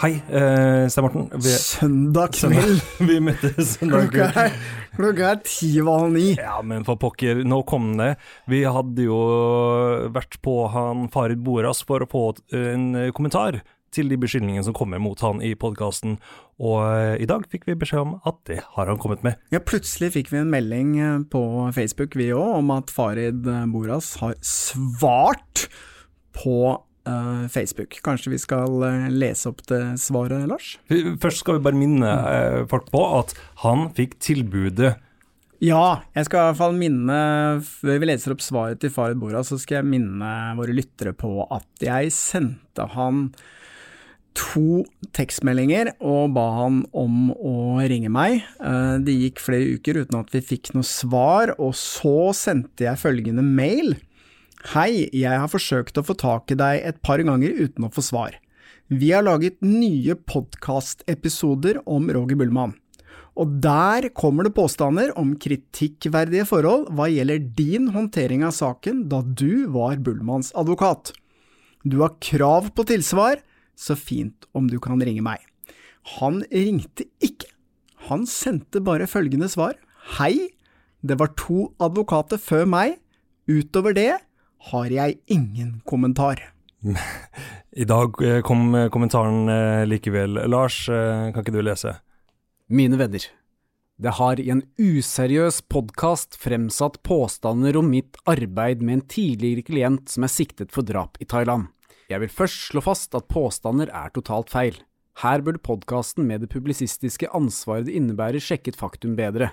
Hei, eh, Stein Morten. Vi, Søndag kveld! vi møttes søndag kveld. klokka er ti over halv ni. Ja, men for pokker, nå kom det. Vi hadde jo vært på han Farid Boras for å få en kommentar til de beskyldningene som kommer mot han i podkasten, og eh, i dag fikk vi beskjed om at det har han kommet med. Ja, plutselig fikk vi en melding eh, på Facebook, vi òg, om at Farid eh, Boras har svart på eh, Facebook. Kanskje vi skal eh, lese opp det svaret, Lars? Først skal vi bare minne eh, folk på at han fikk tilbudet Ja, jeg skal i hvert fall minne Før vi leser opp svaret til Farid Bora, så skal jeg minne våre lyttere på at jeg sendte han to tekstmeldinger og ba han om å ringe meg. Eh, Det gikk flere uker uten at vi fikk noe svar, og så sendte jeg følgende mail. Hei, jeg har forsøkt å få tak i deg et par ganger uten å få svar. Vi har laget nye podkastepisoder om Roger Bullmann. Og der kommer det påstander om kritikkverdige forhold hva gjelder din håndtering av saken da du var Bullmanns advokat. Du har krav på tilsvar, så fint om du kan ringe meg. Han ringte ikke. Han sendte bare følgende svar. Hei, det var to advokater før meg. Utover det har jeg ingen kommentar. I dag eh, kom eh, kommentaren eh, likevel. Lars, kan ikke du lese? Mine venner, det har i en useriøs podkast fremsatt påstander om mitt arbeid med en tidligere klient som er siktet for drap i Thailand. Jeg vil først slå fast at påstander er totalt feil. Her burde podkasten med det publisistiske ansvaret det innebærer sjekket faktum bedre.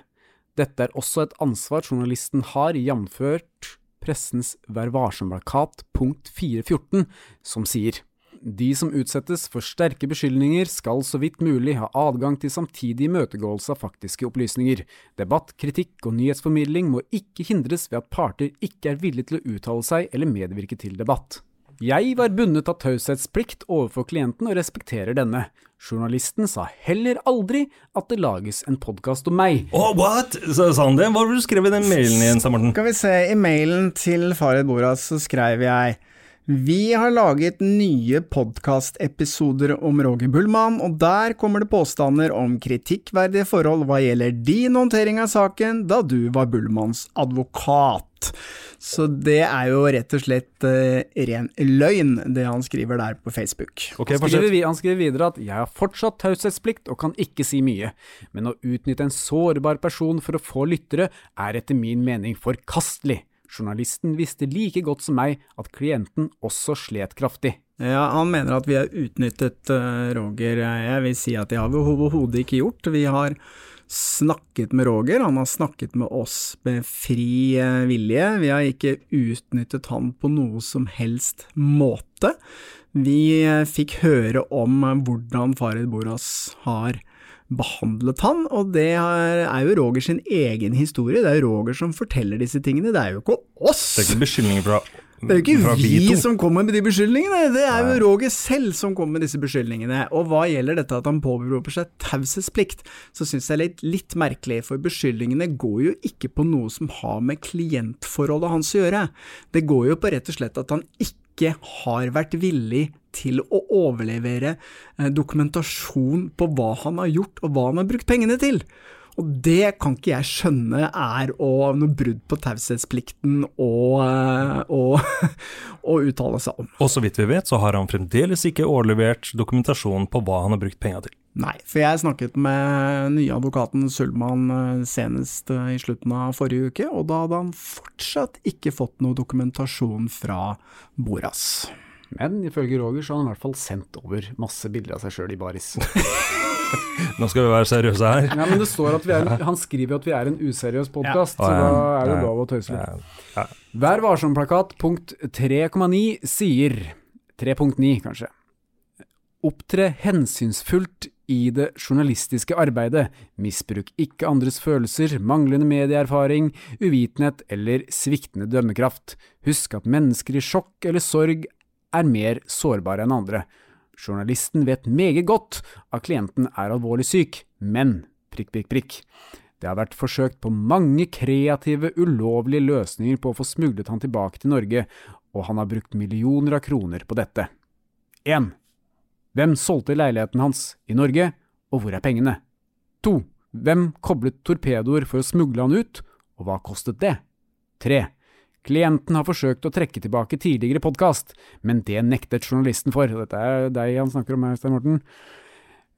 Dette er også et ansvar journalisten har, jamført Pressens Vær varsom-plakat punkt 414, som sier de som utsettes for sterke beskyldninger skal så vidt mulig ha adgang til samtidig imøtegåelse av faktiske opplysninger. Debatt, kritikk og nyhetsformidling må ikke hindres ved at parter ikke er villige til å uttale seg eller medvirke til debatt. Jeg var bundet av taushetsplikt overfor klienten og respekterer denne. Journalisten sa heller aldri at det lages en podkast om meg. Oh, what? Sa sa han det? Hva var det du skrev i den mailen igjen, Stein Morten? Skal vi se, i mailen til Farid Boras så skrev jeg vi har laget nye podkastepisoder om Roger Bullmann, og der kommer det påstander om kritikkverdige forhold hva gjelder din håndtering av saken da du var Bullmanns advokat. Så det er jo rett og slett uh, ren løgn, det han skriver der på Facebook. Okay, Han skriver, han skriver videre at jeg har fortsatt taushetsplikt og kan ikke si mye, men å utnytte en sårbar person for å få lyttere er etter min mening forkastelig. Journalisten visste like godt som meg at klienten også slet kraftig. Ja, han mener at vi har utnyttet uh, Roger. Jeg vil si at det har vi overhodet ikke gjort. Vi har snakket med Roger, han har snakket med oss med fri eh, vilje. Vi har ikke utnyttet han på noe som helst måte. Vi eh, fikk høre om eh, hvordan Farid Boras har behandlet han, og det er jo Roger sin egen historie. Det er jo Roger som forteller disse tingene, det er jo ikke oss! Det er ikke beskyldninger fra Det er jo ikke vi, to. som kommer med de beskyldningene, det er jo Roger selv som kommer med disse beskyldningene. Og hva gjelder dette at han påberoper seg taushetsplikt, så syns jeg det er litt, litt merkelig, for beskyldningene går jo ikke på noe som har med klientforholdet hans å gjøre. Det går jo på rett og slett at han ikke har vært villig til å overlevere eh, dokumentasjon på hva han har gjort og hva han har brukt pengene til. Og det kan ikke jeg skjønne er å, noe brudd på taushetsplikten å uttale seg om. Og så vidt vi vet, så har han fremdeles ikke overlevert dokumentasjon på hva han har brukt penga til. Nei, for jeg snakket med nye advokaten Sulman eh, senest eh, i slutten av forrige uke, og da hadde han fortsatt ikke fått noe dokumentasjon fra Boras. Men ifølge Roger så har han i hvert fall sendt over masse bilder av seg sjøl i baris. Nå skal vi være seriøse her. Ja, men det står at vi er, Han skriver at vi er en useriøs podkast, Ja. så da er det lov å tøyse litt. Ja. Vær varsom-plakat punkt 3,9 sier 3.9, kanskje. Opptre hensynsfullt i det journalistiske arbeidet. Misbruk ikke andres følelser, manglende medieerfaring, uvitenhet eller sviktende dømmekraft. Husk at mennesker i sjokk eller sorg er mer sårbare enn andre. Journalisten vet meget godt at klienten er alvorlig syk, men prikk, prikk, prikk. Det har vært forsøkt på mange kreative, ulovlige løsninger på å få smuglet han tilbake til Norge, og han har brukt millioner av kroner på dette. 1. Hvem solgte leiligheten hans i Norge, og hvor er pengene? 2. Hvem koblet torpedoer for å smugle han ut, og hva kostet det? 3. Klienten har forsøkt å trekke tilbake tidligere podkast, men det nektet journalisten for. Dette er deg han snakker om her, Stein Morten.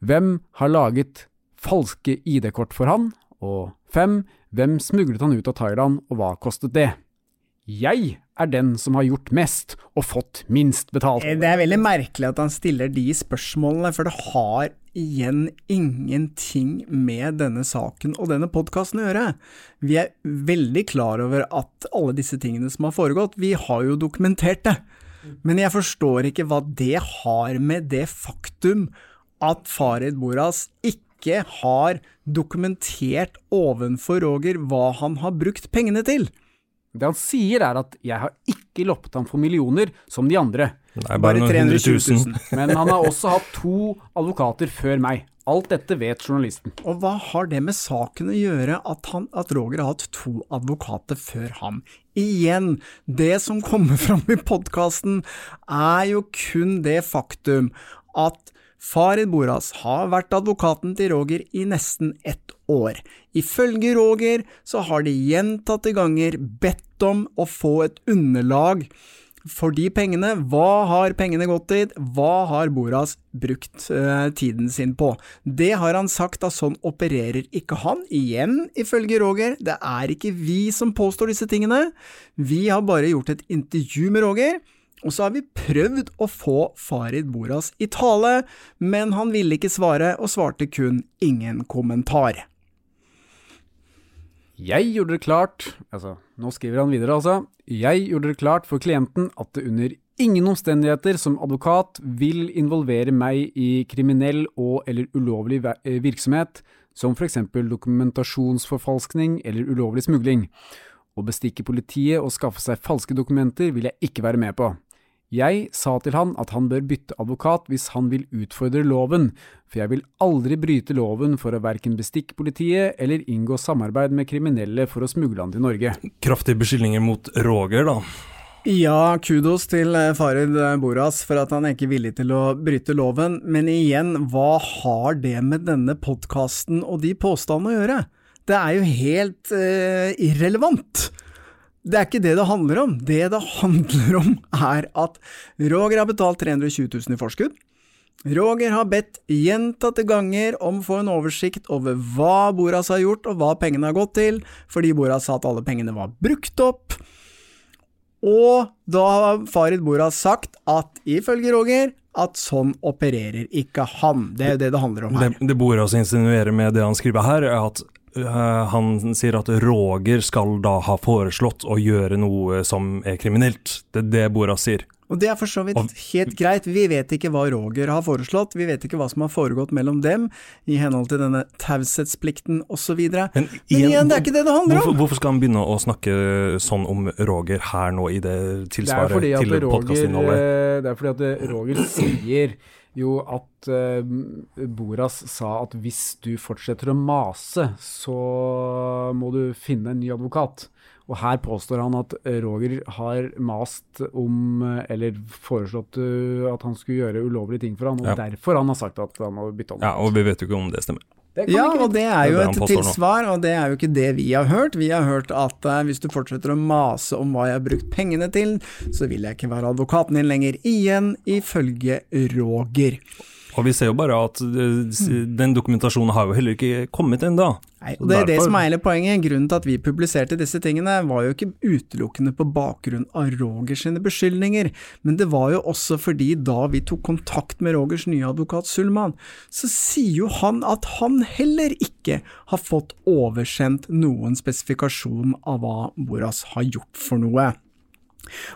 Hvem har laget falske ID-kort for han? Og fem, Hvem smuglet han ut av Thailand, og hva kostet det? Jeg er den som har gjort mest, og fått minst betalt. Eh, Det er veldig merkelig at han stiller de spørsmålene, for det har igjen ingenting med denne saken og denne podkasten å gjøre. Vi er veldig klar over at alle disse tingene som har foregått, vi har jo dokumentert det. Men jeg forstår ikke hva det har med det faktum at Farid Boras ikke har dokumentert ovenfor Roger hva han har brukt pengene til. Det han sier er at jeg har ikke loppet ham for millioner som de andre, Nei, Bare noen hundre 320 tusen. 000. men han har også hatt to advokater før meg. Alt dette vet journalisten. Og hva har det med saken å gjøre at, han, at Roger har hatt to advokater før ham? Igjen, det som kommer fram i podkasten er jo kun det faktum at Farid Boras har vært advokaten til Roger i nesten ett år. Ifølge Roger så har de gjentatte ganger bedt om å få et underlag for de pengene, hva har pengene gått til, hva har Boras brukt uh, tiden sin på? Det har han sagt at sånn opererer ikke han. Igjen, ifølge Roger, det er ikke vi som påstår disse tingene. Vi har bare gjort et intervju med Roger. Og så har vi prøvd å få Farid Boras i tale, men han ville ikke svare, og svarte kun ingen kommentar. Jeg gjorde det klart Altså, nå skriver han videre, altså. Jeg gjorde det klart for klienten at det under ingen omstendigheter som advokat vil involvere meg i kriminell og eller ulovlig eh, virksomhet, som eksempel dokumentasjonsforfalskning eller ulovlig smugling. Å bestikke politiet og skaffe seg falske dokumenter vil jeg ikke være med på. Jeg sa til han at han bør bytte advokat hvis han vil utfordre loven, for jeg vil aldri bryte loven for å verken bestikke politiet eller inngå samarbeid med kriminelle for å smugle han til Norge. Kraftige beskyldninger mot Roger, da. Ja, kudos til eh, Farid Boras for at han er ikke er villig til å bryte loven, men igjen, hva har det med denne podkasten og de påstandene å gjøre? Det er jo helt eh, irrelevant. Det er ikke det det handler om. Det det handler om, er at Roger har betalt 320 000 i forskudd. Roger har bedt gjentatte ganger om å få en oversikt over hva Boras har gjort, og hva pengene har gått til, fordi Boras sa at alle pengene var brukt opp. Og da har Farid Boras sagt at ifølge Roger at sånn opererer ikke han. Det er jo det det handler om her. det Boras insinuerer med det han skriver her, er at han sier at Roger skal da ha foreslått å gjøre noe som er kriminelt. Det er det Boras sier. Og det er for så vidt helt greit. Vi vet ikke hva Roger har foreslått, vi vet ikke hva som har foregått mellom dem i henhold til denne taushetsplikten osv. Men Men igjen, det er ikke det det handler om! hvorfor skal han begynne å snakke sånn om Roger her nå, i det tilsvaret fordi til Roger, podkastinnholdet? eh, det er fordi at eh, Roger sier jo at eh, Boras sa at hvis du fortsetter å mase, så må du finne en ny advokat. Og her påstår han at Roger har mast om, eller foreslått eh, at han skulle gjøre ulovlige ting for han, og Ja. derfor han har sagt at han må bytte om. Ja, og vi vet jo ikke om det stemmer. Ja, ikke og det er Det jo er det et tilsvar, og det er jo ikke det vi har hørt. Vi har hørt at uh, hvis du fortsetter å mase om hva jeg har brukt pengene til, så vil jeg ikke være advokaten din lenger. Igjen ifølge Roger. Og vi ser jo bare at eh, den dokumentasjonen har jo heller ikke kommet ennå. Det er det som er hele poenget. Grunnen til at vi publiserte disse tingene, var jo ikke utelukkende på bakgrunn av Roger sine beskyldninger, men det var jo også fordi da vi tok kontakt med Rogers nye advokat Sulman, så sier jo han at han heller ikke har fått oversendt noen spesifikasjon av hva Boras har gjort for noe.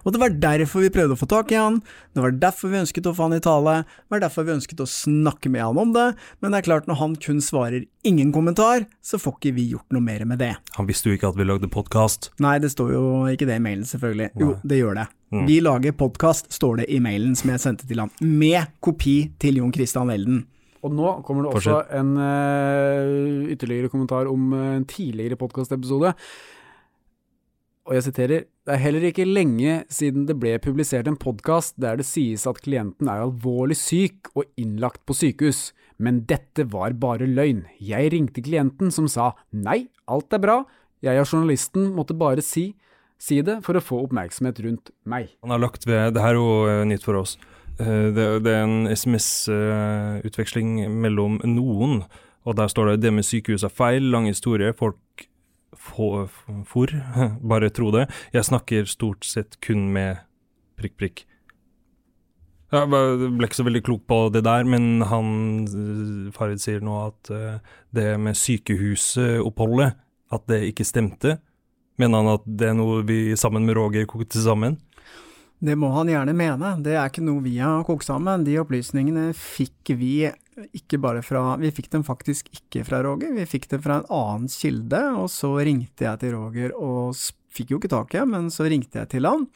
Og det var derfor vi prøvde å få tak i han, det var derfor vi ønsket å få han i tale, det var derfor vi ønsket å snakke med han om det, men det er klart når han kun svarer ingen kommentar, så får ikke vi gjort noe mer med det. Han visste jo ikke at vi lagde podkast. Nei, det står jo ikke det i mailen, selvfølgelig. Jo, det gjør det. Mm. Vi lager podkast, står det i mailen som jeg sendte til han, med kopi til Jon Christian Elden. Og nå kommer det også en uh, ytterligere kommentar om en tidligere podkastepisode. Og jeg siterer Det er heller ikke lenge siden det ble publisert en podkast der det sies at klienten er alvorlig syk og innlagt på sykehus, men dette var bare løgn. Jeg ringte klienten som sa nei, alt er bra, jeg og journalisten måtte bare si, si det for å få oppmerksomhet rundt meg. Han har lagt ved Det her er jo eh, nytt for oss. Eh, det, det er en SMS-utveksling mellom noen, og der står det 'det med sykehus er feil', lang historie, folk for, bare tro det. Jeg snakker stort sett kun med prikk, prikk. Jeg ble ikke så veldig klok på det der, men han, eh, Farid sier nå at eh, det med sykehusoppholdet, at det ikke stemte. Mener han at det er noe vi sammen med Roger kokte sammen? Det må han gjerne mene, det er ikke noe vi har kokt sammen. De opplysningene fikk vi ikke bare fra Vi fikk dem faktisk ikke fra Roger, vi fikk dem fra en annen kilde, og så ringte jeg til Roger og fikk jo ikke tak i ham, men så ringte jeg til han.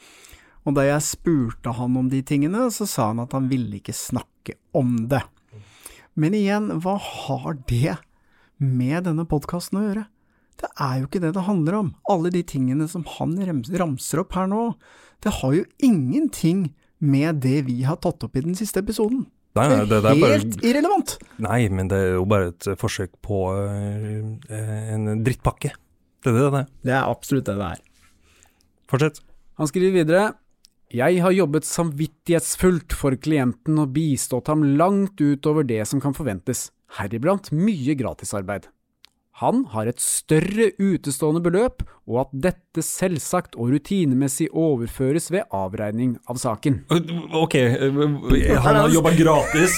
Og da jeg spurte han om de tingene, så sa han at han ville ikke snakke om det. Men igjen, hva har det med denne podkasten å gjøre? Det er jo ikke det det handler om. Alle de tingene som han ramser opp her nå, det har jo ingenting med det vi har tatt opp i den siste episoden. Nei, nei, det, Det er helt bare irrelevant! Nei, men det er jo bare et forsøk på eh, en drittpakke. Det er det det er. Det er absolutt det det er. Fortsett. Han skriver videre Jeg har jobbet samvittighetsfullt for klienten og bistått ham langt utover det som kan forventes, heriblant mye gratisarbeid. Han har et større utestående beløp, og at dette selvsagt og rutinemessig overføres ved avregning av saken. Ok, han har jobba gratis,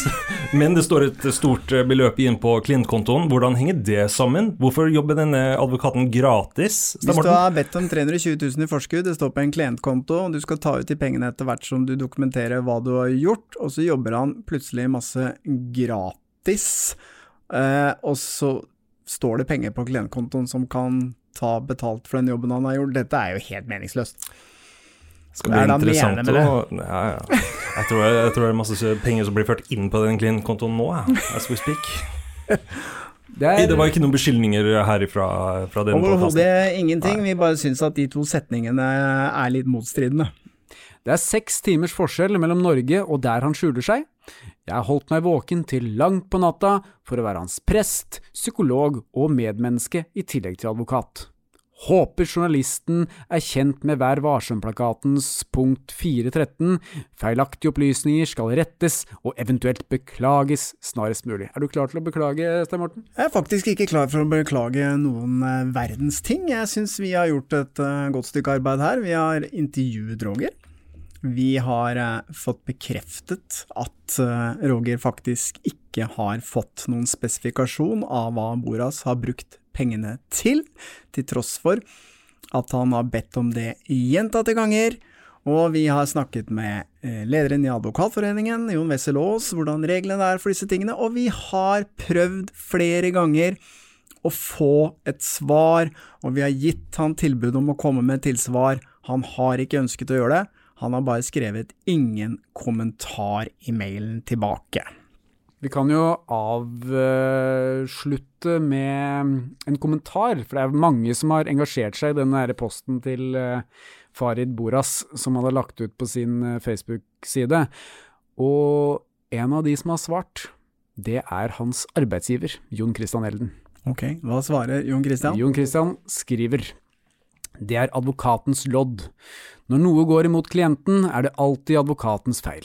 men det står et stort beløp igjen på klientkontoen. Hvordan henger det sammen? Hvorfor jobber denne advokaten gratis? Hvis du har bedt om 320 000 i forskudd, det står på en klientkonto, og du skal ta ut de pengene etter hvert som du dokumenterer hva du har gjort, og så jobber han plutselig masse gratis, Uh, og så står det penger på klientkontoen som kan ta betalt for den jobben han har gjort. Dette er jo helt meningsløst. Skal bli interessant å ja, ja. Jeg, tror, jeg tror det er masse penger som blir ført inn på den klientkontoen nå, as we speak. Det er, Det var ikke noen beskyldninger herifra fra denne podcasten. Overhodet ingenting, vi bare syns at de to setningene er litt motstridende. Det er seks timers forskjell mellom Norge og der han skjuler seg. Jeg har holdt meg våken til langt på natta for å være hans prest, psykolog og medmenneske i tillegg til advokat. Håper journalisten er kjent med Vær varsom-plakatens punkt 413, feilaktige opplysninger skal rettes og eventuelt beklages snarest mulig. Er du klar til å beklage, Stein Morten? Jeg er faktisk ikke klar for å beklage noen eh, verdens ting. Jeg syns vi har gjort et eh, godt stykke arbeid her. Vi har intervjuet Roger. Vi har eh, fått bekreftet at eh, Roger faktisk ikke har fått noen spesifikasjon av hva Boras har brukt pengene til, til tross for at han har bedt om det gjentatte ganger. Og vi har snakket med eh, lederen i Advokatforeningen, Jon Wessel Aas, hvordan reglene er for disse tingene, og vi har prøvd flere ganger å få et svar, og vi har gitt han tilbud om å komme med et tilsvar. Han har ikke ønsket å gjøre det. Han har bare skrevet ingen kommentar i mailen tilbake. Vi kan jo avslutte med en kommentar, for det er mange som har engasjert seg i her posten til eh, Farid Boras, som han har lagt ut på sin eh, Facebook-side. Og en av de som har svart, det er hans arbeidsgiver, Jon Christian Elden. Ok, hva svarer Jon Christian? Jon Christian skriver Det er advokatens lodd. Når noe går imot klienten, er det alltid advokatens feil,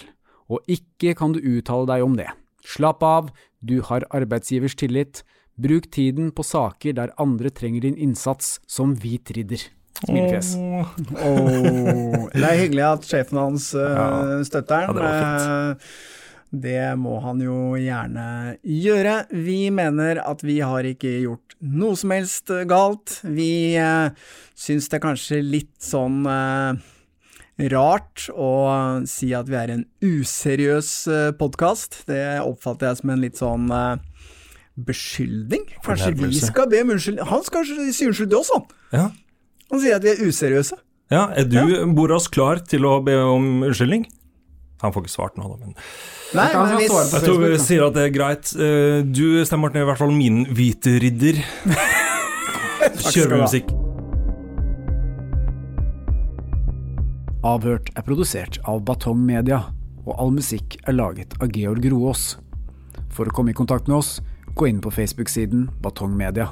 og ikke kan du uttale deg om det. Slapp av, du har arbeidsgivers tillit. Bruk tiden på saker der andre trenger din innsats, som hvit ridder. Smilefjes. Åh, det er hyggelig at sjefen hans uh, Ja. støtter Ja, han. det var Eh, det må han jo gjerne gjøre. Vi mener at vi har ikke gjort noe som helst galt. Vi eh, syns det er kanskje litt sånn eh, rart å si at vi er en useriøs eh, podkast. Det oppfatter jeg som en litt sånn eh, beskyldning. Kanskje vi skal be om unnskyldning. Han skal kanskje si unnskyld til oss, han. Ja. Han sier at vi er useriøse. ja, er du, Boras, klar til å be om unnskyldning? Han får ikke svart nå, da, men Nei, men hvis, Jeg tror vi sier at det er greit. Eh, Du, Stein Martin, er i hvert fall min hvite ridder. Kjør Kjører vi musikk? Avhørt er produsert av Batong Media, og all musikk er laget av Georg Roaas. For å komme i kontakt med oss, gå inn på Facebook-siden Batong Media.